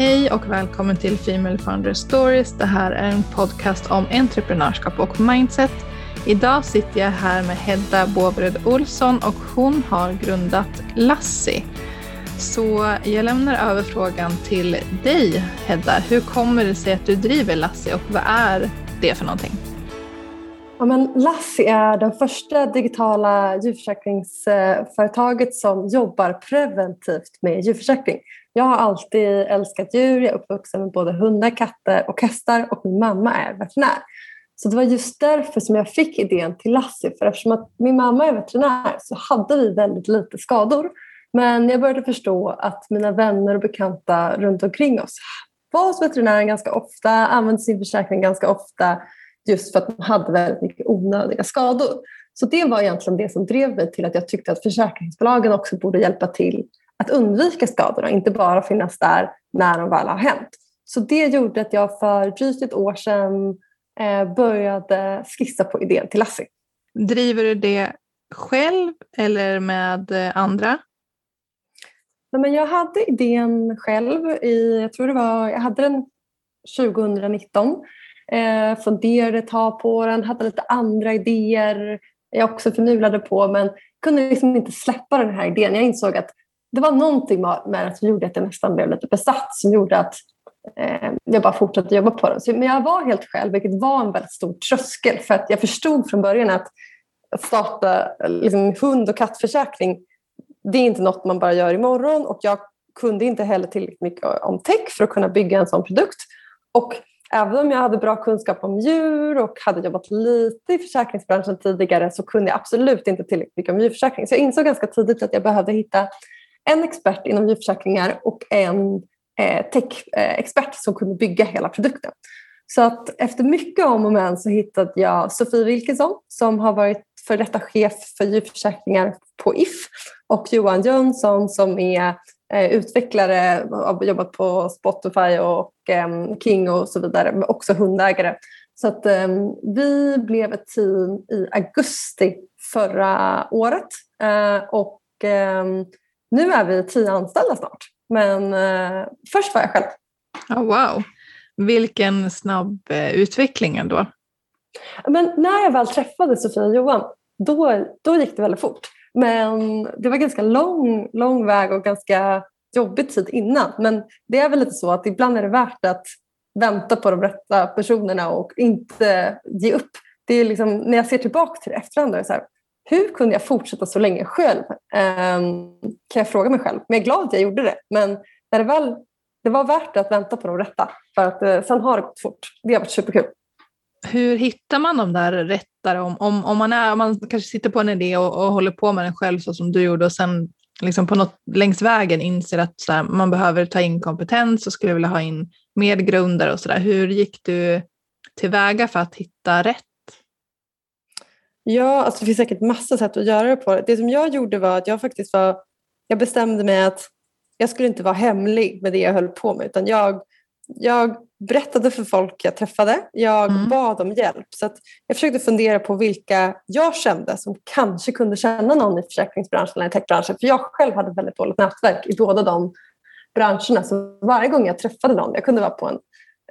Hej och välkommen till Female Founder Stories. Det här är en podcast om entreprenörskap och mindset. Idag sitter jag här med Hedda Båvred Olsson och hon har grundat Lassi. Så jag lämnar över frågan till dig Hedda. Hur kommer det sig att du driver Lassi och vad är det för någonting? Ja, men Lassi är det första digitala djurförsäkringsföretaget som jobbar preventivt med djurförsäkring. Jag har alltid älskat djur, jag är uppvuxen med både hundar, katter och hästar och min mamma är veterinär. Så det var just därför som jag fick idén till Lassi, för eftersom att min mamma är veterinär så hade vi väldigt lite skador. Men jag började förstå att mina vänner och bekanta runt omkring oss var hos veterinären ganska ofta, använde sin försäkring ganska ofta just för att de hade väldigt mycket onödiga skador. Så det var egentligen det som drev mig till att jag tyckte att försäkringsbolagen också borde hjälpa till att undvika skadorna, inte bara finnas där när de väl har hänt. Så det gjorde att jag för drygt ett år sedan eh, började skissa på idén till Lassie. Driver du det själv eller med eh, andra? men jag hade idén själv. I, jag tror det var, jag hade den 2019. Eh, funderade ett tag på den, hade lite andra idéer jag också förnulade på men kunde liksom inte släppa den här idén. Jag insåg att det var någonting med det som gjorde att jag nästan blev lite besatt som gjorde att eh, jag bara fortsatte jobba på den. Så, men jag var helt själv, vilket var en väldigt stor tröskel för att jag förstod från början att starta liksom, hund och kattförsäkring det är inte något man bara gör imorgon och jag kunde inte heller tillräckligt mycket om tech för att kunna bygga en sån produkt. Och även om jag hade bra kunskap om djur och hade jobbat lite i försäkringsbranschen tidigare så kunde jag absolut inte tillräckligt mycket om djurförsäkring. Så jag insåg ganska tidigt att jag behövde hitta en expert inom djurförsäkringar och en eh, tech-expert som kunde bygga hela produkten. Så att efter mycket om och men så hittade jag Sofie Wilkinson som har varit för detta chef för djurförsäkringar på If och Johan Jönsson som är eh, utvecklare och har jobbat på Spotify och eh, King och så vidare, men också hundägare. Så att eh, vi blev ett team i augusti förra året eh, och ehm, nu är vi tio anställda snart. Men eh, först var jag själv. Oh, wow, vilken snabb eh, utveckling ändå. Men när jag väl träffade Sofia och Johan då, då gick det väldigt fort. Men det var ganska lång, lång väg och ganska jobbig tid innan. Men det är väl lite så att ibland är det värt att vänta på de rätta personerna och inte ge upp. Det är liksom, när jag ser tillbaka till det efterhand, är så här, hur kunde jag fortsätta så länge själv? Um, kan jag fråga mig själv. Men jag är glad att jag gjorde det. Men när det, väl, det var värt att vänta på de rätta. För att uh, sen har det gått fort. Det har varit superkul. Hur hittar man de där rätta? Om, om, om, man, är, om man kanske sitter på en idé och, och håller på med den själv så som du gjorde och sen liksom på något längs vägen inser att här, man behöver ta in kompetens och skulle vilja ha in medgrundare och sådär. Hur gick du tillväga för att hitta rätt? Ja, alltså det finns säkert massa sätt att göra det på. Det som jag gjorde var att jag faktiskt var, jag bestämde mig att jag skulle inte vara hemlig med det jag höll på med utan jag, jag berättade för folk jag träffade. Jag mm. bad om hjälp. Så jag försökte fundera på vilka jag kände som kanske kunde känna någon i försäkringsbranschen eller techbranschen. För jag själv hade väldigt dåligt nätverk i båda de branscherna. Så varje gång jag träffade någon, jag kunde vara på en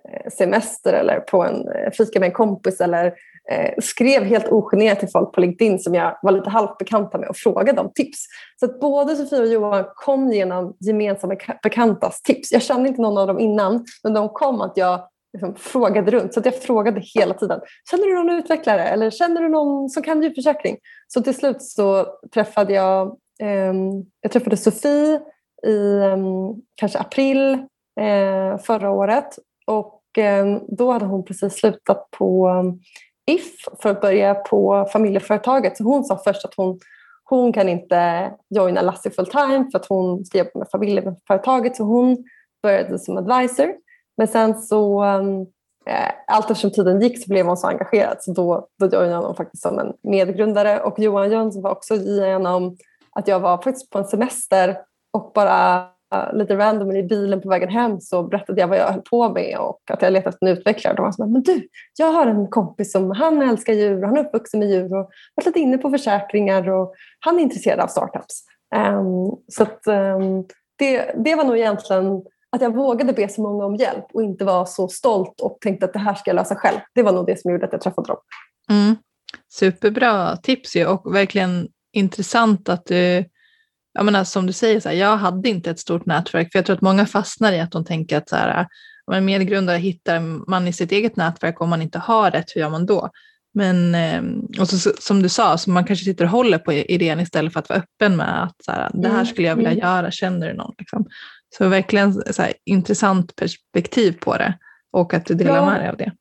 eh, semester eller på en eh, fika med en kompis eller Eh, skrev helt ogenerat till folk på LinkedIn som jag var lite halvbekanta med och frågade om tips. Så att både Sofia och Johan kom genom gemensamma bekantas tips. Jag kände inte någon av dem innan, men de kom att jag liksom frågade runt. Så att jag frågade hela tiden. Känner du någon utvecklare eller känner du någon som kan djurförsäkring? Så till slut så träffade jag, eh, jag träffade Sofie i eh, kanske april eh, förra året och ehm, då hade hon precis slutat på If för att börja på familjeföretaget. Så hon sa först att hon, hon kan inte joina Lassie full time för att hon ska jobba med familjeföretaget. Så hon började som advisor. Men sen så um, eh, allt eftersom tiden gick så blev hon så engagerad så då, då joinade hon faktiskt som en medgrundare. Och Johan Jönsson var också genom att jag var faktiskt på en semester och bara Eh, lite random i bilen på vägen hem så berättade jag vad jag höll på med och att jag letade efter en utvecklare. De var så men du, jag har en kompis som han älskar djur och han är uppvuxen med djur och varit lite inne på försäkringar och han är intresserad av startups. Um, så att, um, det, det var nog egentligen att jag vågade be så många om hjälp och inte var så stolt och tänkte att det här ska jag lösa själv. Det var nog det som gjorde att jag träffade dem. Mm. Superbra tips ju och verkligen intressant att du, jag menar, som du säger, så här, jag hade inte ett stort nätverk för jag tror att många fastnar i att de tänker att så här, men medgrundare hittar man i sitt eget nätverk om man inte har ett, hur gör man då? Men ehm, och så, som du sa, så man kanske sitter och håller på idén istället för att vara öppen med att så här, det här mm, skulle jag vilja mm. göra, känner du någon? Liksom. Så verkligen så här, intressant perspektiv på det och att du delar ja. med dig av det.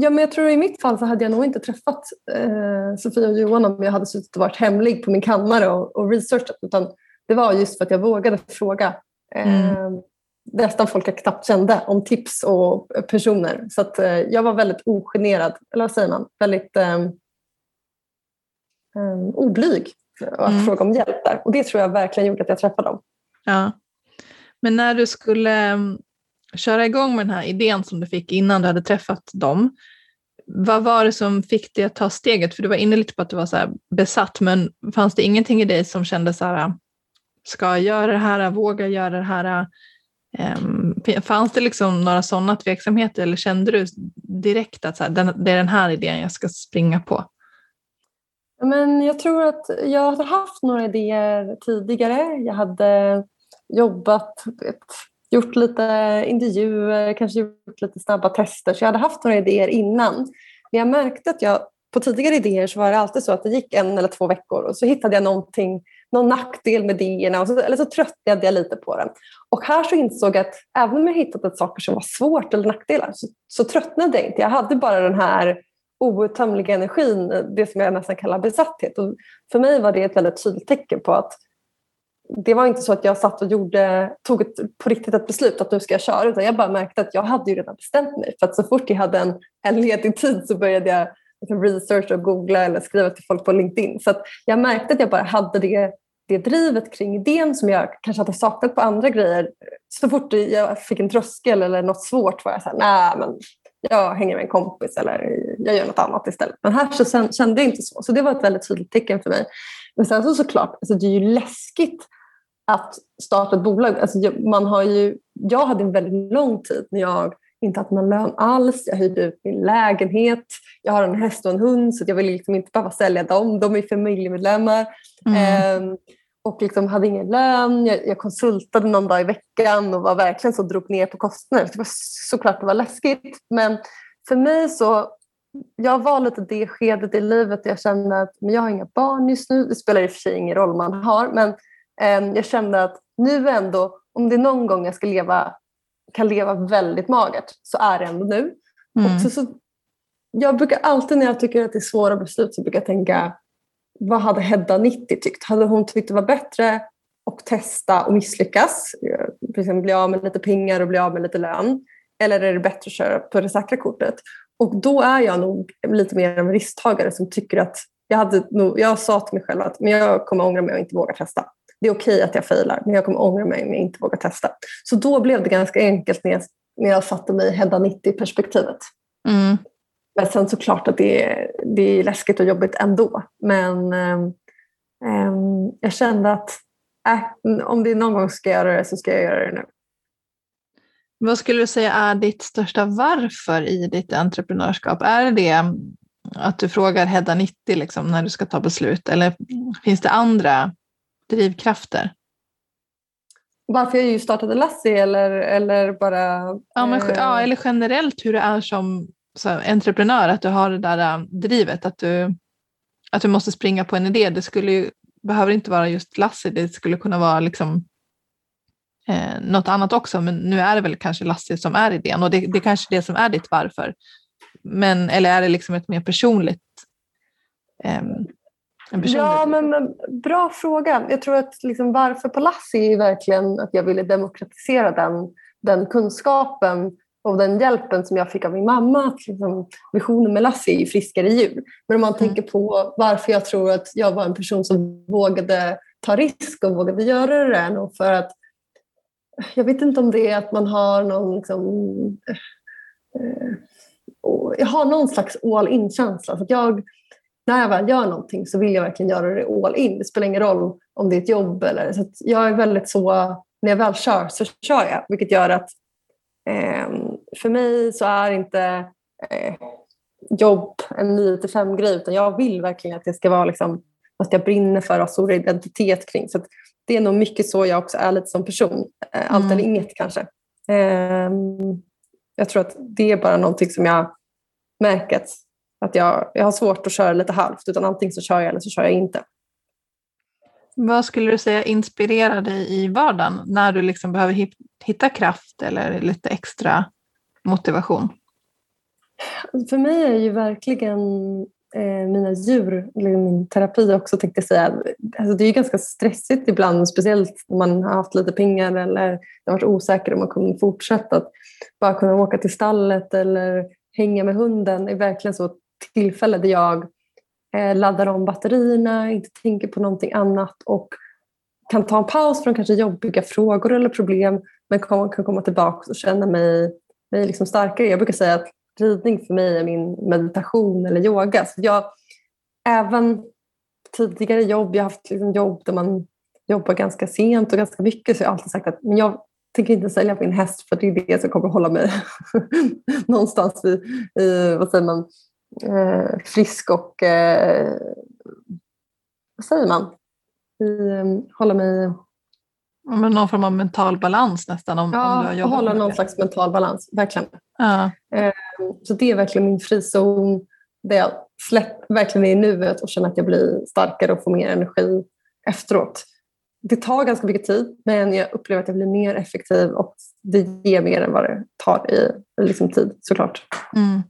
Ja, men jag tror i mitt fall så hade jag nog inte träffat eh, Sofia och Johan om jag hade suttit och varit hemlig på min kammare och, och researchat. Utan det var just för att jag vågade fråga mm. nästan folk jag knappt kände om tips och personer. Så att, eh, jag var väldigt ogenerad, eller vad säger man? Väldigt eh, eh, oblyg att mm. fråga om hjälp där. Och det tror jag verkligen gjorde att jag träffade dem. Ja. Men när du skulle köra igång med den här idén som du fick innan du hade träffat dem, vad var det som fick dig att ta steget? För du var inne lite på att du var så besatt, men fanns det ingenting i dig som kände så här, ska jag göra det här, våga göra det här? Ehm, fanns det liksom några sådana tveksamheter eller kände du direkt att så här, det är den här idén jag ska springa på? Men jag tror att jag hade haft några idéer tidigare. Jag hade jobbat, vet, gjort lite intervjuer, kanske gjort lite snabba tester. Så jag hade haft några idéer innan. Men jag märkte att jag på tidigare idéer så var det alltid så att det gick en eller två veckor och så hittade jag någonting, någon nackdel med idéerna och så, eller så tröttnade jag lite på den. Och här så insåg jag att även om jag hittat ett saker som var svårt eller nackdelar så, så tröttnade jag inte. Jag hade bara den här outtömliga energin, det som jag nästan kallar besatthet. Och för mig var det ett väldigt tydligt tecken på att det var inte så att jag satt och gjorde, tog ett, på riktigt ett beslut att nu ska jag köra utan jag bara märkte att jag hade ju redan bestämt mig. För att så fort jag hade en, en ledig tid så började jag Liksom researcha och googla eller skriva till folk på LinkedIn. Så jag märkte att jag bara hade det, det drivet kring idén som jag kanske hade saknat på andra grejer. Så fort jag fick en tröskel eller något svårt var jag så här, nej men jag hänger med en kompis eller jag gör något annat istället. Men här så kände jag inte så. Så det var ett väldigt tydligt tecken för mig. Men sen så såklart, alltså det är ju läskigt att starta ett bolag. Alltså man har ju, jag hade en väldigt lång tid när jag inte hade någon lön alls. Jag hyrde ut min lägenhet. Jag har en häst och en hund så jag vill liksom inte behöva sälja dem. De är familjemedlemmar. Mm. Ehm, och liksom hade ingen lön. Jag, jag, konsultade någon dag i veckan och var verkligen så drog ner på kostnader. Det var såklart det var läskigt. Men för mig så jag var lite det skedet i livet där jag kände att men jag har inga barn just nu. Det spelar i och för sig ingen roll man har. Men Ehm, jag kände att nu ändå, om det är någon gång jag ska leva, kan leva väldigt magert så är det ändå nu. Mm. Och så, så, jag brukar alltid när jag tycker att det är svåra beslut så brukar jag tänka vad hade Hedda 90 tyckt? Hade hon tyckt det var bättre att testa och misslyckas? Till exempel bli av med lite pengar och bli av med lite lön. Eller är det bättre att köra på det säkra kortet? Och då är jag nog lite mer en risktagare som tycker att jag, hade nog, jag sa till mig själv att men jag kommer ångra mig och inte våga testa det är okej okay att jag failar, men jag kommer ångra mig om jag inte vågar testa. Så då blev det ganska enkelt när jag, när jag satte mig i Hedda 90-perspektivet. Mm. Men sen såklart att det är, det är läskigt och jobbigt ändå. Men ähm, jag kände att äh, om det är någon gång ska göra det så ska jag göra det nu. Vad skulle du säga är ditt största varför i ditt entreprenörskap? Är det att du frågar Hedda 90 liksom, när du ska ta beslut eller finns det andra drivkrafter? Varför jag just startade Lassie eller, eller bara... Ja, men, eh... ja, eller generellt hur du är som så, entreprenör, att du har det där äh, drivet, att du, att du måste springa på en idé. Det skulle ju, behöver inte vara just Lassie, det skulle kunna vara liksom, eh, något annat också, men nu är det väl kanske Lassie som är idén och det, det är kanske det som är ditt varför. Men, eller är det liksom ett mer personligt eh, Ja, men, men, bra fråga. Jag tror att liksom, varför på Lassi är verkligen att jag ville demokratisera den, den kunskapen och den hjälpen som jag fick av min mamma. Att, liksom, visionen med Lassi är friskare djur. Men om man mm. tänker på varför jag tror att jag var en person som vågade ta risk och vågade göra det är nog för att jag vet inte om det är att man har någon liksom, eh, jag har någon slags all in-känsla. jag, när jag väl gör någonting så vill jag verkligen göra det all in. Det spelar ingen roll om det är ett jobb eller så. jag är väldigt så när jag väl kör så kör jag. Vilket gör att eh, för mig så är inte eh, jobb en 9 5 grej utan jag vill verkligen att det ska vara liksom, att jag brinner för och stor identitet kring. Så det är nog mycket så jag också är lite som person. Eh, allt mm. eller inget kanske. Eh, jag tror att det är bara någonting som jag märker att, att jag, jag har svårt att köra lite halvt utan antingen så kör jag eller så kör jag inte. Vad skulle du säga inspirerar dig i vardagen när du liksom behöver hitta kraft eller lite extra motivation? För mig är ju verkligen eh, mina djur, eller min terapi också tänkte jag säga, alltså det är ganska stressigt ibland, speciellt när man har haft lite pengar eller det har varit osäkert om man kommer fortsätta. Att bara kunna åka till stallet eller hänga med hunden är verkligen så tillfälle där jag eh, laddar om batterierna, inte tänker på någonting annat och kan ta en paus från kanske jobbiga frågor eller problem men kan, kan komma tillbaka och känna mig, mig liksom starkare. Jag brukar säga att ridning för mig är min meditation eller yoga. Så jag, även tidigare jobb, jag har haft liksom jobb där man jobbar ganska sent och ganska mycket så jag har alltid sagt att men jag tänker inte sälja min häst för det är det som kommer hålla mig någonstans i, i, vad säger man, eh, frisk och eh, vad säger man? I, eh, hålla mig men någon form av mental balans nästan. Om, ja, om du har jobbat hålla någon slags mental balans, verkligen. Ja. Eh, så det är verkligen min frizon där jag släpper verkligen är i nuet och känner att jag blir starkare och får mer energi efteråt. Det tar ganska mycket tid men jag upplever att jag blir mer effektiv och det ger mer än vad det tar i liksom tid såklart. Mm.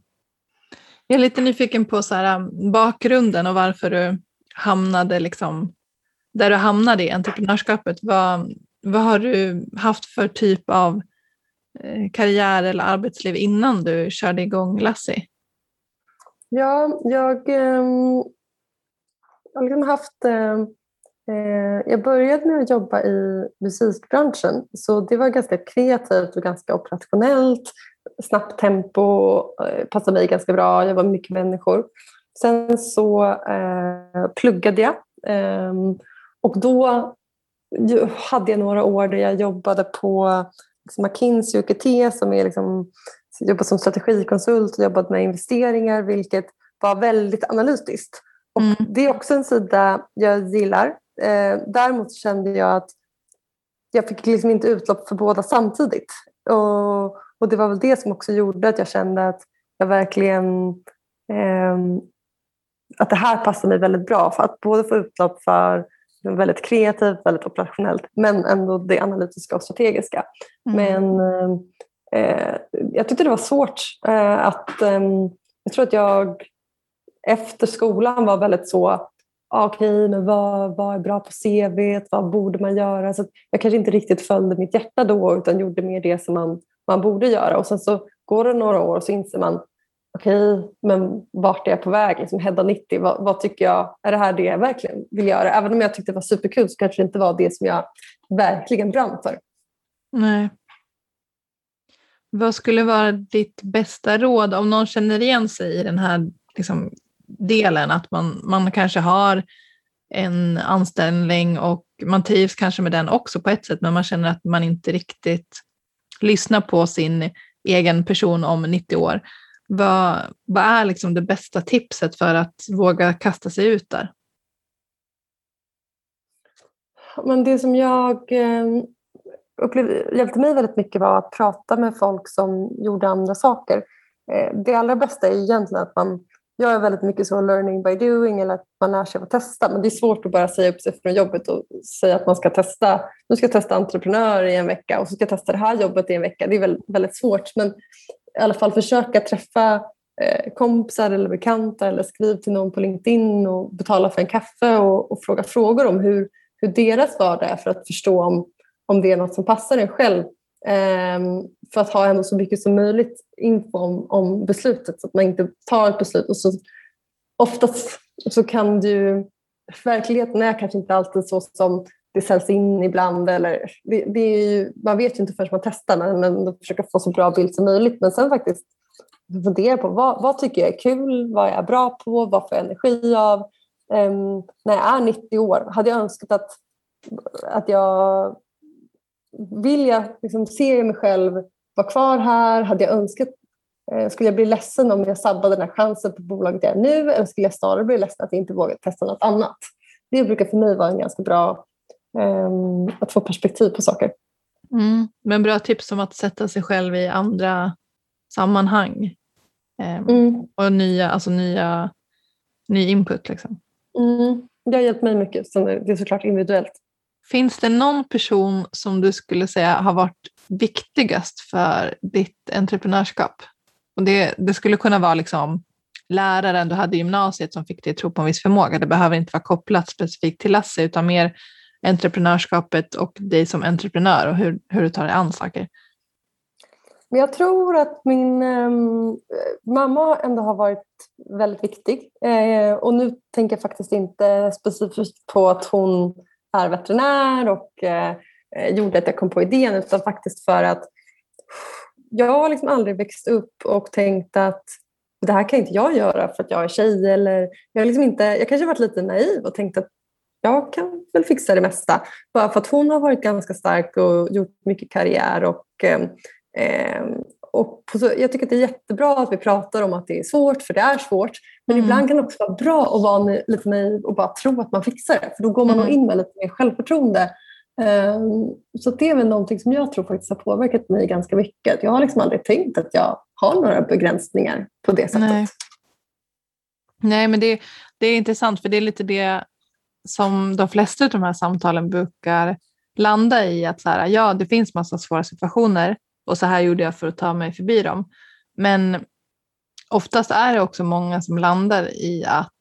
Jag är lite nyfiken på så här, um, bakgrunden och varför du hamnade liksom, där du hamnade i entreprenörskapet. Vad, vad har du haft för typ av eh, karriär eller arbetsliv innan du körde igång Lassie? Ja, jag, eh, liksom har haft... Ehm, eh, jag började med att jobba i musikbranschen så det var ganska kreativt och ganska operationellt. Snabbt tempo, eh, passade mig ganska bra, jag var mycket människor. Sen så eh, pluggade jag ehm, och då hade jag några år där jag jobbade på liksom McKinsey och EQT som är liksom, jobbar som strategikonsult och jobbade med investeringar vilket var väldigt analytiskt. Och mm. Det är också en sida jag gillar. Eh, däremot kände jag att jag fick liksom inte utlopp för båda samtidigt. Och, och det var väl det som också gjorde att jag kände att jag verkligen eh, att det här passar mig väldigt bra för att både få utlopp för väldigt kreativt, väldigt operationellt men ändå det analytiska och strategiska. Mm. Men eh, jag tyckte det var svårt eh, att... Eh, jag tror att jag efter skolan var väldigt så ah, okej, okay, men vad, vad är bra på CV? Vad borde man göra? Så jag kanske inte riktigt följde mitt hjärta då utan gjorde mer det som man, man borde göra. Och sen så går det några år och så inser man okej, okay, men vart är jag på väg? Liksom Hedda 90, vad, vad, tycker jag, är det här det jag verkligen vill göra? Även om jag tyckte det var superkul så kanske det inte var det som jag verkligen brann för. Nej. Vad skulle vara ditt bästa råd om någon känner igen sig i den här liksom, delen, att man, man kanske har en anställning och man trivs kanske med den också på ett sätt, men man känner att man inte riktigt lyssnar på sin egen person om 90 år. Vad, vad är liksom det bästa tipset för att våga kasta sig ut där? Men det som jag eh, upplevde hjälpte mig väldigt mycket var att prata med folk som gjorde andra saker. Eh, det allra bästa är egentligen att man jag är väldigt mycket så learning by doing eller att man lär sig att testa. Men det är svårt att bara säga upp sig från jobbet och säga att man ska testa. Nu ska jag testa entreprenör i en vecka och så ska jag testa det här jobbet i en vecka. Det är väldigt, väldigt svårt. Men i alla fall försöka träffa eh, kompisar eller bekanta eller skriv till någon på LinkedIn och betala för en kaffe och, och fråga frågor om hur, hur deras vardag är för att förstå om, om det är något som passar en själv. Ehm, för att ha ändå så mycket som möjligt info om, om beslutet så att man inte tar ett beslut och så oftast så kan du verkligheten är kanske inte alltid så som det säljs in ibland. Eller, det, det är ju, man vet ju inte förrän man testar men, men försöker få så bra bild som möjligt. Men sen faktiskt fundera på vad, vad tycker jag är kul, vad är jag bra på, vad får jag energi av. Um, när jag är 90 år, hade jag önskat att, att jag vill jag, liksom, ser jag mig själv vara kvar här? Hade jag önskat, eh, skulle jag bli ledsen om jag sabbade den här chansen på bolaget jag är nu eller skulle jag snarare bli ledsen att jag inte vågar testa något annat? Det brukar för mig vara en ganska bra eh, att få perspektiv på saker. Mm. Men bra tips om att sätta sig själv i andra sammanhang. Eh, mm. Och nya, alltså nya, ny input. Liksom. Mm. Det har hjälpt mig mycket. Det är såklart individuellt. Finns det någon person som du skulle säga har varit viktigast för ditt entreprenörskap? Och det, det skulle kunna vara liksom läraren du hade i gymnasiet som fick dig att tro på en viss förmåga. Det behöver inte vara kopplat specifikt till Lasse utan mer entreprenörskapet och dig som entreprenör och hur, hur du tar dig an saker. Men jag tror att min eh, mamma ändå har varit väldigt viktig. Eh, och nu tänker jag faktiskt inte specifikt på att hon är veterinär och eh, eh, gjorde att jag kom på idén utan faktiskt för att jag har liksom aldrig växt upp och tänkt att det här kan inte jag göra för att jag är tjej. Eller jag, har liksom inte, jag kanske varit lite naiv och tänkt att jag kan väl fixa det mesta. Bara för att hon har varit ganska stark och gjort mycket karriär. Och, eh, eh och så, jag tycker att det är jättebra att vi pratar om att det är svårt, för det är svårt. Men mm. ibland kan det också vara bra att vara lite naiv och bara tro att man fixar det. För då går man mm. in med lite mer självförtroende. Um, så det är väl någonting som jag tror faktiskt har påverkat mig ganska mycket. Jag har liksom aldrig tänkt att jag har några begränsningar på det sättet. Nej, Nej men det, det är intressant för det är lite det som de flesta av de här samtalen brukar landa i. Att så här, ja, det finns massa svåra situationer och så här gjorde jag för att ta mig förbi dem. Men oftast är det också många som landar i att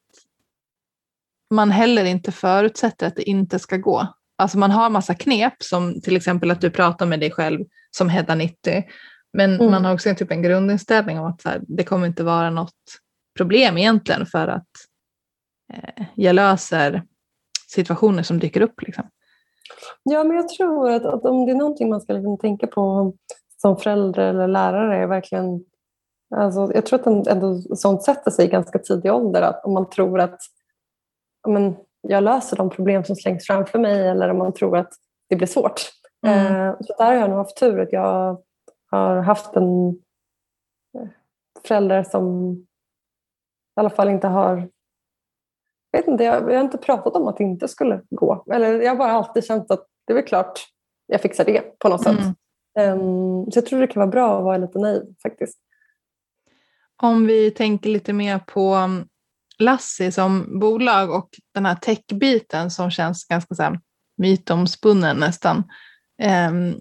man heller inte förutsätter att det inte ska gå. Alltså man har massa knep som till exempel att du pratar med dig själv som Hedda 90. Men mm. man har också en, typ en grundinställning om att här, det kommer inte vara något problem egentligen för att eh, jag löser situationer som dyker upp. Liksom. Ja, men jag tror att, att om det är någonting man ska liksom tänka på som förälder eller lärare är verkligen... Alltså, jag tror att ändå sånt sätter sig i ganska tidig ålder. Att om man tror att men, jag löser de problem som slängs framför mig eller om man tror att det blir svårt. Mm. Eh, så där har jag nog haft tur. att Jag har haft en eh, förälder som i alla fall inte har jag vet inte, jag, har inte pratat om att det inte skulle gå. Eller jag har bara alltid känt att det är väl klart jag fixar det på något mm. sätt. Um, så jag tror det kan vara bra att vara lite naiv faktiskt. Om vi tänker lite mer på mm, Lassi som bolag och den här techbiten som känns ganska så här mytomspunnen nästan. Um,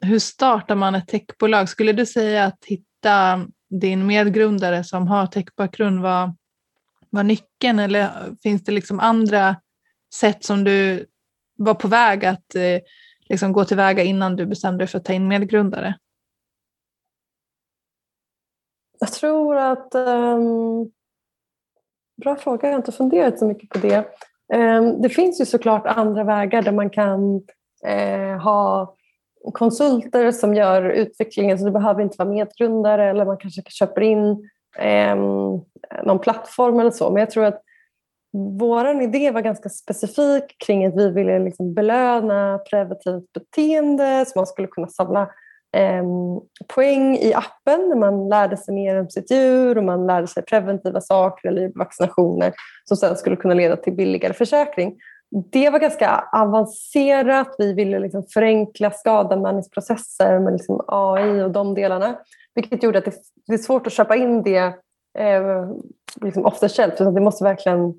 hur startar man ett techbolag? Skulle du säga att hitta din medgrundare som har techbakgrund var, var nyckeln eller finns det liksom andra sätt som du var på väg att eh, liksom gå tillväga innan du bestämde dig för att ta in medgrundare? Jag tror att... Um, bra fråga, jag har inte funderat så mycket på det. Um, det finns ju såklart andra vägar där man kan uh, ha konsulter som gör utvecklingen så du behöver inte vara medgrundare eller man kanske köper in um, någon plattform eller så. Men jag tror att vår idé var ganska specifik kring att vi ville liksom belöna preventivt beteende så man skulle kunna samla Ehm, poäng i appen när man lärde sig mer om sitt djur och man lärde sig preventiva saker eller vaccinationer som sen skulle kunna leda till billigare försäkring. Det var ganska avancerat. Vi ville liksom förenkla skadanmälningsprocesser med liksom AI och de delarna vilket gjorde att det, är svårt att köpa in det eh, liksom off the shelf. det måste verkligen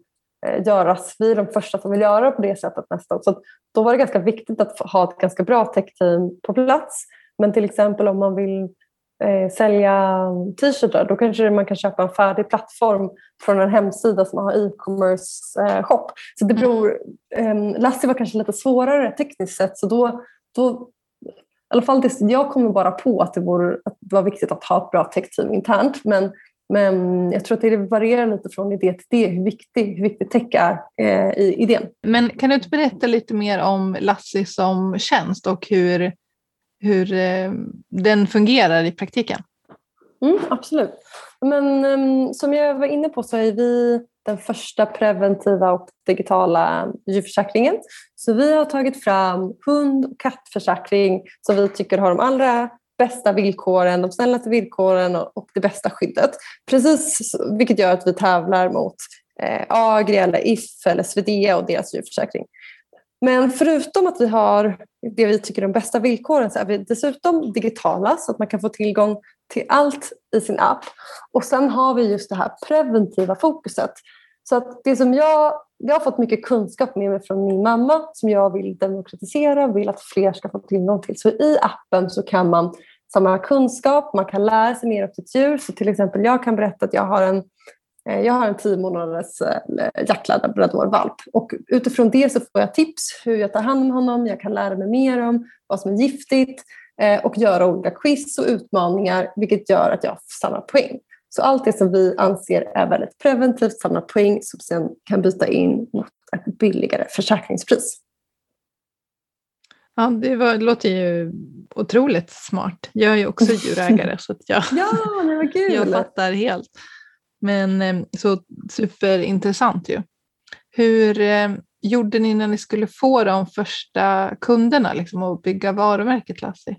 Eh, göras. Vi är de första som vill göra det på det sättet nästan. Så då var det ganska viktigt att ha ett ganska bra tech-team på plats. Men till exempel om man vill eh, sälja t-shirtar då kanske man kan köpa en färdig plattform från en hemsida som har e-commerce eh, shop. Så det beror, eh, Lassie var kanske lite svårare tekniskt sett så då, då i alla fall det, jag kommer bara på att det, vore, att det var viktigt att ha ett bra tech-team internt men men jag tror att det varierar lite från idé till idé hur viktig, hur viktig tech är eh, i idén. Men kan du inte berätta lite mer om Lassi som tjänst och hur, hur eh, den fungerar i praktiken? Mm, absolut. Men um, som jag var inne på så är vi den första preventiva och digitala ehm, djurförsäkringen. Så vi har tagit fram hund och kattförsäkring som vi tycker har de allra bästa villkoren, de snällaste villkoren och det bästa skyddet. Precis, vilket gör att vi tävlar mot eh, Agri eller If eller Swedea och deras djurförsäkring. Men förutom att vi har det vi tycker är de bästa villkoren så är vi dessutom digitala så att man kan få tillgång till allt i sin app. Och sen har vi just det här preventiva fokuset. Så att det som jag, jag har fått mycket kunskap med mig från min mamma som jag vill demokratisera och vill att fler ska få tillgång till. Så i appen så kan man samla kunskap, man kan lära sig mer om sitt djur. Så till exempel jag kan berätta att jag har en jag har en tio månaders eh, jacklabradorvalp och utifrån det så får jag tips hur jag tar hand om honom. Jag kan lära mig mer om vad som är giftigt eh, och göra olika quiz och utmaningar vilket gör att jag samlar poäng. Så allt det som vi anser är väldigt preventivt samlar poäng som sen kan byta in mot ett billigare försäkringspris. Ja, det, var, det låter ju otroligt smart. Jag är ju också djurägare så att jag, ja, jag fattar helt. Men eh, så superintressant ju. Hur eh, gjorde ni när ni skulle få de första kunderna liksom, och bygga varumärket Lassie?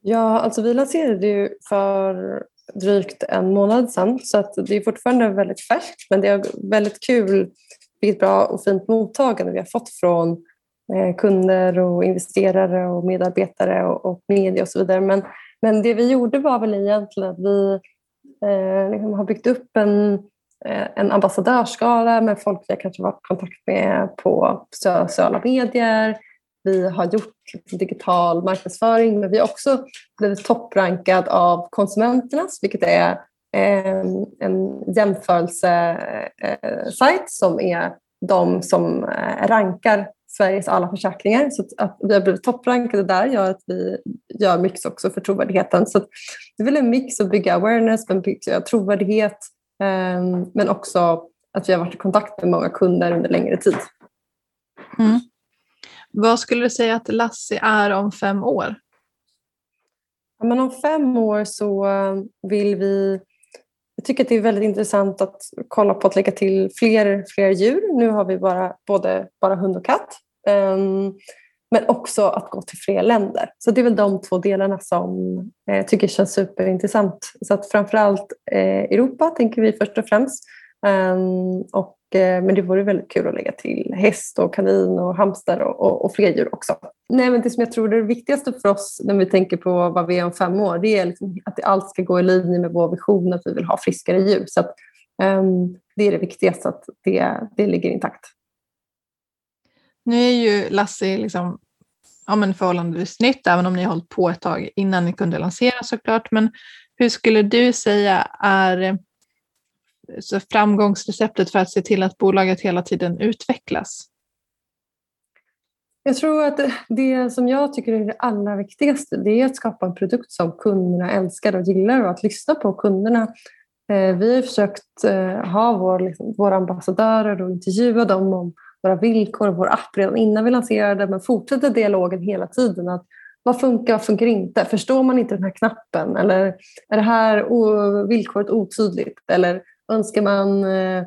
Ja, alltså vi lanserade ju för drygt en månad sedan så att det är fortfarande väldigt färskt men det är väldigt kul vilket bra och fint mottagande vi har fått från eh, kunder och investerare och medarbetare och, och media och så vidare. Men, men det vi gjorde var väl egentligen att vi eh, liksom har byggt upp en, eh, en ambassadörsskara med folk vi kanske varit i kontakt med på sociala medier. Vi har gjort liksom digital marknadsföring men vi har också blivit topprankad av Konsumenternas vilket är eh, en jämförelsesajt eh, eh, som är de som eh, rankar Sveriges alla försäkringar. Så att vi har blivit topprankade där gör att vi gör mycket också för trovärdigheten. Så det är väl en mix att bygga awareness, men bygga trovärdighet ehm, men också att vi har varit i kontakt med många kunder under längre tid. Mm. Vad skulle du säga att Lassie är om fem år? Ja, men om fem år så vill vi jag tycker att det är väldigt intressant att kolla på att lägga till fler, fler djur. Nu har vi bara, både bara hund och katt. Um, men också att gå till fler länder. Så det är väl de två delarna som eh, jag eh, tycker känns superintressant. Så att framförallt eh, Europa tänker vi först och främst. Um, och, Eh, men det vore väldigt kul att lägga till häst och kanin och hamster och, och, och fler djur också. Nej, men det som jag tror är det viktigaste för oss när vi tänker på vad vi är om fem år det är liksom att det allt ska gå i linje med vår vision att vi vill ha friskare djur. Så att, um, det är det viktigaste att det, det ligger intakt. Nu är ju Lassie liksom, ja, men förhållandevis nytt, även om ni har hållit på ett tag innan ni kunde lansera såklart. Men hur skulle du säga är så framgångsreceptet för att se till att bolaget hela tiden utvecklas? Jag tror att det som jag tycker är det allra viktigaste det är att skapa en produkt som kunderna älskar och gillar och att lyssna på kunderna. Eh, vi har försökt eh, ha vår, liksom, våra ambassadörer och intervjua dem om våra villkor och vår app redan innan vi lanserade men fortsätter dialogen hela tiden. Att vad funkar, vad funkar inte? Förstår man inte den här knappen? Eller är det här villkoret otydligt? Eller önskar man eh,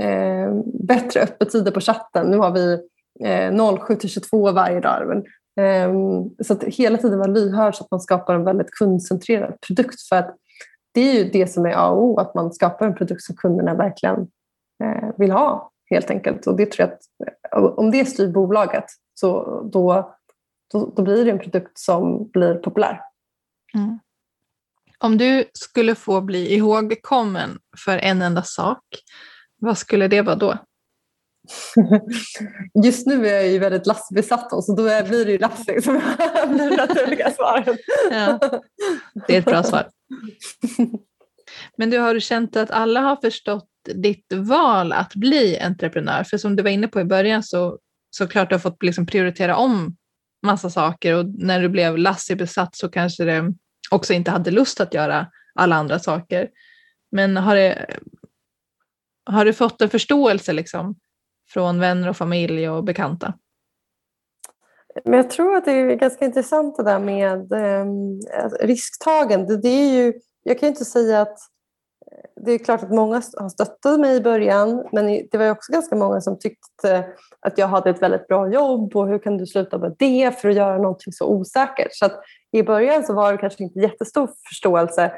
eh, bättre öppettider på chatten? Nu har vi eh, 07 till 22 varje dag. Men, eh, så att hela tiden vara lyhörd så att man skapar en väldigt kundcentrerad produkt. För att det är ju det som är A och O, att man skapar en produkt som kunderna verkligen eh, vill ha helt enkelt. Och det tror jag att eh, om det styr bolaget så då, då, då blir det en produkt som blir populär. Mm. Om du skulle få bli ihågkommen för en enda sak, vad skulle det vara då? Just nu är jag ju väldigt lastbesatt så då blir det ju Lassie som blir det naturliga svaret. Ja, det är ett bra svar. Men du har känt att alla har förstått ditt val att bli entreprenör? För som du var inne på i början så såklart du har fått liksom prioritera om massa saker och när du blev Lassie-besatt så kanske det också inte hade lust att göra alla andra saker. Men har, det, har du fått en förståelse liksom från vänner och familj och bekanta? Men jag tror att det är ganska intressant det där med alltså, eh, risktagande. Det är ju, jag kan inte säga att det är klart att många har stöttat mig i början men det var också ganska många som tyckte att jag hade ett väldigt bra jobb och hur kan du sluta med det för att göra någonting så osäkert. Så att i början så var det kanske inte jättestor förståelse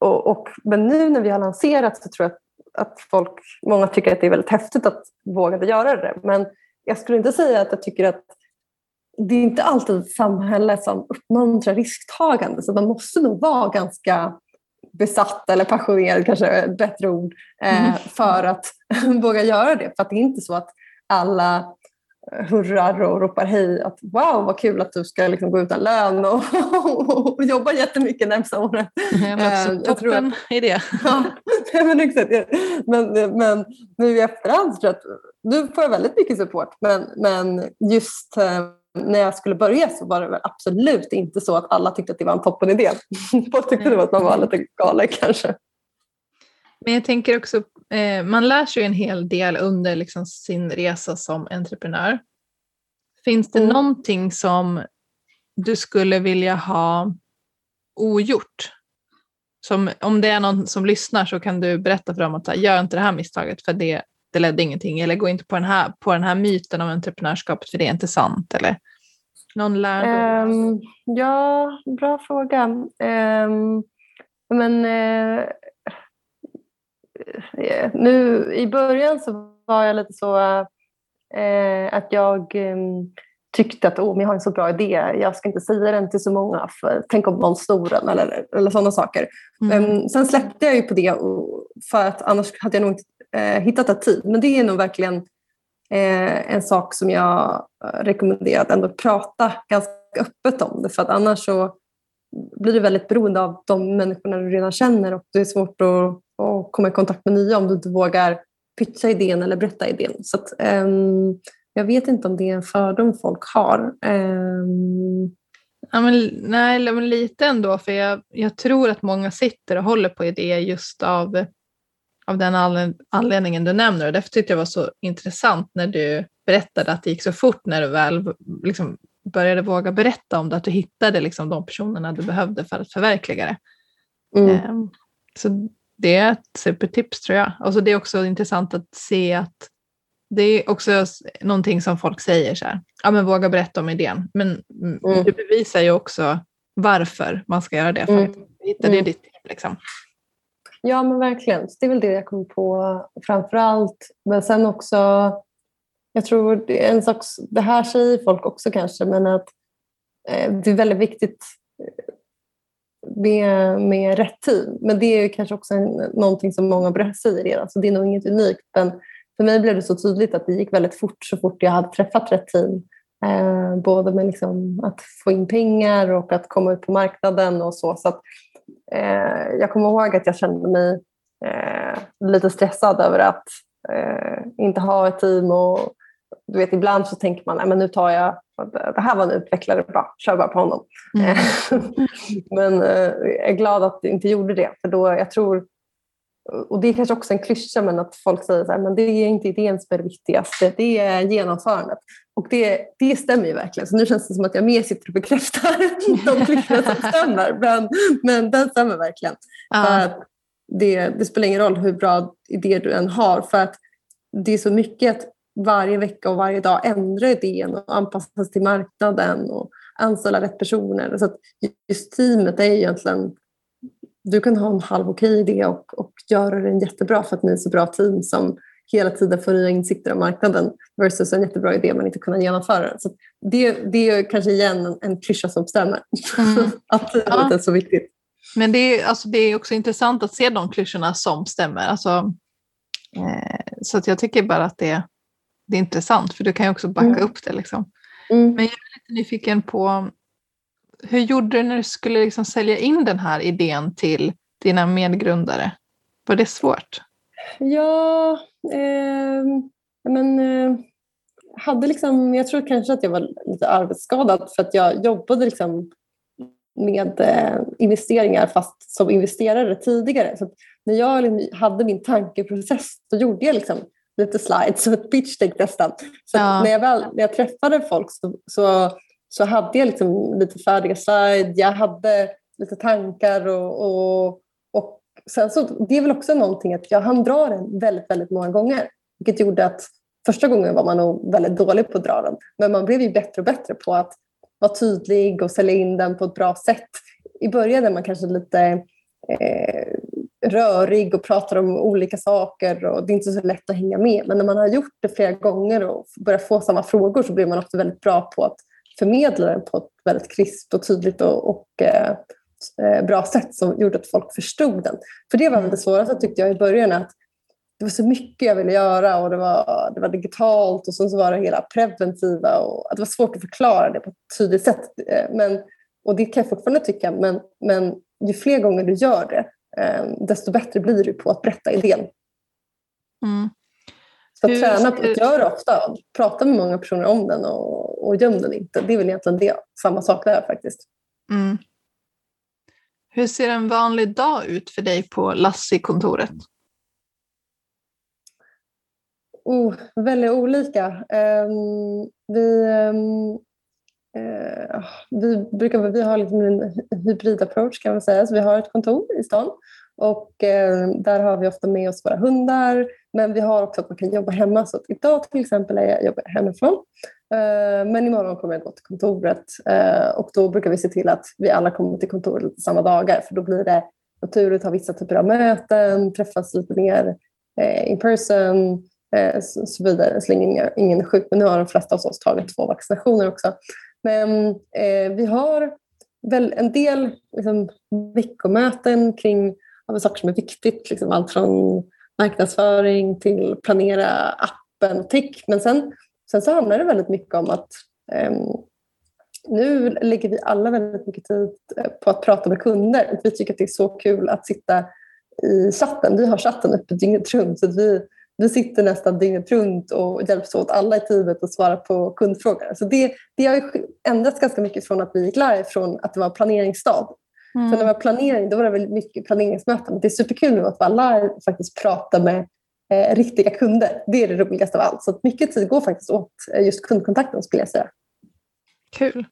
och, och, men nu när vi har lanserat så tror jag att, att folk, många tycker att det är väldigt häftigt att våga göra det. Men jag skulle inte säga att jag tycker att det är inte alltid ett samhälle som uppmuntrar risktagande så man måste nog vara ganska besatt eller passionerad, kanske är ett bättre ord, eh, mm. för att våga göra det. För det är inte så att alla hurrar och ropar hej att wow vad kul att du ska liksom gå utan lön och, och jobba jättemycket närmsta året. Ja, men toppen att, idé. ja, men, exakt. Men, men nu i efterhand tror jag att nu får jag väldigt mycket support men, men just eh, när jag skulle börja så var det väl absolut inte så att alla tyckte att det var en toppenidé. Folk tyckte det var att man var lite galen kanske. Men jag tänker också, eh, man lär sig en hel del under liksom sin resa som entreprenör. Finns det mm. någonting som du skulle vilja ha ogjort? Som, om det är någon som lyssnar så kan du berätta för dem att gör inte det här misstaget för det, det ledde ingenting. Eller gå inte på den, här, på den här myten om entreprenörskapet för det är inte sant. Eller någon lärdom? Um, ja, bra fråga. Um, men uh, nu i början så var jag lite så uh, att jag um, tyckte att oh, jag har en så bra idé, jag ska inte säga den till så många, för tänk om någon snor den eller, eller sådana saker. Mm. Um, sen släppte jag ju på det för att annars hade jag nog inte uh, hittat ett tid. Men det är nog verkligen uh, en sak som jag rekommenderar att ändå prata ganska öppet om det för att annars så blir du väldigt beroende av de människorna du redan känner och det är svårt att, att komma i kontakt med nya om du inte vågar pitcha idén eller berätta idén. Så att, um, jag vet inte om det är en fördom folk har. Um... Ja, men, nej, men lite ändå, för jag, jag tror att många sitter och håller på idéer just av, av den anledningen du nämner. Och därför tyckte jag det var så intressant när du berättade att det gick så fort när du väl liksom, började våga berätta om det, att du hittade liksom, de personerna du behövde för att förverkliga det. Mm. Um, så det är ett supertips tror jag. Och så det är också intressant att se att det är också någonting som folk säger så här, ja men våga berätta om idén. Men mm. du bevisar ju också varför man ska göra det för att mm. hitta det mm. ditt liksom. Ja men verkligen, det är väl det jag kommer på framför allt. Men sen också, jag tror det en sak, det här säger folk också kanske, men att eh, det är väldigt viktigt med, med rätt team. Men det är kanske också en, någonting som många säger redan, så det är nog inget unikt. Men för mig blev det så tydligt att det gick väldigt fort så fort jag hade träffat rätt team. Eh, både med liksom att få in pengar och att komma ut på marknaden och så. så att, eh, jag kommer ihåg att jag kände mig eh, lite stressad över att eh, inte ha ett team. Och, du vet, ibland så tänker man att nu tar jag, det här var en utvecklare, bra, kör bara på honom. Mm. Men eh, jag är glad att du inte gjorde det. För då, jag tror och det är kanske också en klyscha, men att folk säger så här, men det är inte idén som är det viktigaste, det är genomförandet. Och det, det stämmer ju verkligen. Så nu känns det som att jag mer sitter och bekräftar de klyschorna som stämmer. Men, men den stämmer verkligen. Ja. För att det, det spelar ingen roll hur bra idé du än har, för att det är så mycket att varje vecka och varje dag ändra idén och anpassa sig till marknaden och anställa rätt personer. Så just teamet är egentligen du kan ha en halv okej idé och, och göra den jättebra för att ni är så bra team som hela tiden får nya insikter av marknaden versus en jättebra idé men inte kunna genomföra den. Så det, det är kanske igen en, en klyscha som stämmer. Mm. att teamet ja. är så viktigt. Men det är, alltså, det är också intressant att se de klyschorna som stämmer. Alltså, eh, så att jag tycker bara att det, det är intressant för du kan ju också backa mm. upp det. Liksom. Mm. Men jag är lite nyfiken på hur gjorde du när du skulle liksom sälja in den här idén till dina medgrundare? Var det svårt? Ja, eh, men eh, hade liksom, jag tror kanske att jag var lite arbetsskadad för att jag jobbade liksom med eh, investeringar fast som investerare tidigare. Så när jag hade min tankeprocess då gjorde jag liksom lite slides och ett pitch deck nästan. Så ja. när, jag väl, när jag träffade folk så, så så hade jag liksom lite färdiga slides, jag hade lite tankar och, och, och sen så, det är väl också någonting att jag hann dra den väldigt, väldigt många gånger. Vilket gjorde att första gången var man nog väldigt dålig på att dra den. Men man blev ju bättre och bättre på att vara tydlig och sälja in den på ett bra sätt. I början är man kanske lite eh, rörig och pratar om olika saker och det är inte så lätt att hänga med. Men när man har gjort det flera gånger och börjar få samma frågor så blir man också väldigt bra på att förmedla den på ett väldigt krispt och tydligt och, och eh, eh, bra sätt som gjorde att folk förstod den. För det var väl det svåraste tyckte jag i början att det var så mycket jag ville göra och det var, det var digitalt och sen så var det hela preventiva och att det var svårt att förklara det på ett tydligt sätt. Eh, men, och det kan jag fortfarande tycka, men, men ju fler gånger du gör det desto bättre blir du på att berätta idén. Mm. Så Hur, träna på att göra ofta. Prata med många personer om den och, och göm den inte. Det är väl egentligen det. Samma sak där faktiskt. Mm. Hur ser en vanlig dag ut för dig på Lassi-kontoret? Oh, väldigt olika. Um, vi, um, eh, vi, brukar, vi har liksom en hybrid approach kan man säga. Så vi har ett kontor i stan och eh, där har vi ofta med oss våra hundar. Men vi har också att man kan jobba hemma. Så idag till exempel är jag jobbar hemifrån. Eh, men imorgon kommer jag gå till kontoret eh, och då brukar vi se till att vi alla kommer till kontoret samma dagar för då blir det naturligt att ha vissa typer av möten, träffas lite mer eh, in person eh, så vidare så länge ingen är sjuk. Men nu har de flesta av oss tagit två vaccinationer också. Men eh, vi har väl en del liksom, veckomöten kring ja, saker som är viktigt. Liksom, allt från marknadsföring till planera appen och tech. Men sen, sen så handlar det väldigt mycket om att eh, nu lägger vi alla väldigt mycket tid eh, på att prata med kunder. Vi tycker att det är så kul att sitta i chatten. Vi har chatten uppe dygnet runt. Så vi, vi sitter nästan dygnet runt och hjälps åt alla i teamet att svara på kundfrågor. Så det, det har ändrats ganska mycket från att vi gick live från att det var planeringsstad. Mm. För när det var planering då var det väldigt mycket planeringsmöten. Det är superkul nu att vara live och faktiskt prata med eh, riktiga kunder. Det är det roligaste av allt. Så mycket tid går faktiskt åt eh, just kundkontakten skulle jag säga. Kul.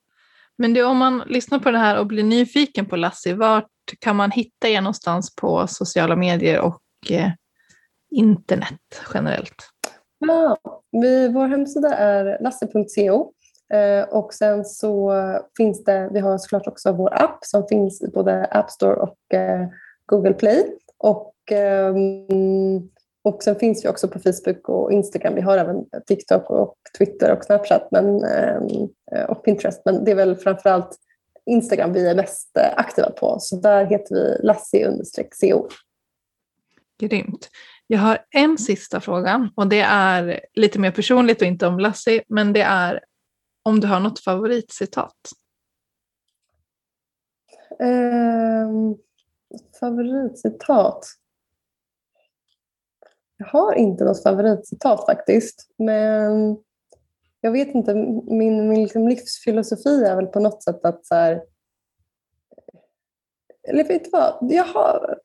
Men du, om man lyssnar på det här och blir nyfiken på Lassie, vart kan man hitta er någonstans på sociala medier och eh, internet generellt? Ja, vi, vår hemsida är lasse.co eh, och sen så finns det, vi har såklart också vår app som finns i både App Store och eh, Google Play. Och, ehm, och sen finns vi också på Facebook och Instagram. Vi har även TikTok och Twitter och Snapchat men, ehm, och Pinterest. Men det är väl framförallt Instagram vi är mest aktiva på. Så där heter vi lassi-co. Grymt. Jag har en sista fråga och det är lite mer personligt och inte om Lassie, men det är om du har något favoritcitat? Um, favoritcitat? Jag har inte något favoritcitat faktiskt, men jag vet inte, min, min liksom livsfilosofi är väl på något sätt att så här, eller vet du vad, jag har,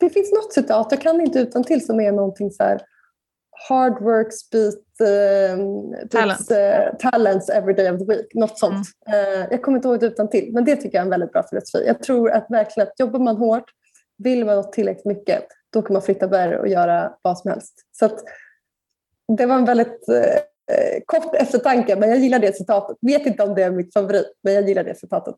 det finns något citat, jag kan inte utan till som är någonting så här Hard works beat, uh, Talent. uh, talents every day of the week. Något sånt. Mm. Uh, jag kommer inte ihåg det utan till, men det tycker jag är en väldigt bra filosofi. Jag tror att verkligen att jobbar man hårt, vill man något tillräckligt mycket, då kan man flytta berg och göra vad som helst. Så att, det var en väldigt uh, kort eftertanke, men jag gillar det citatet. Vet inte om det är mitt favorit, men jag gillar det citatet.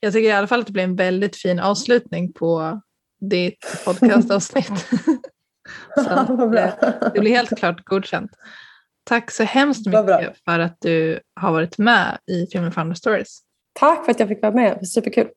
Jag tycker i alla fall att det blir en väldigt fin avslutning på ditt podcastavsnitt. så det blir helt klart godkänt. Tack så hemskt mycket för att du har varit med i Filmen Founder Stories. Tack för att jag fick vara med, superkul.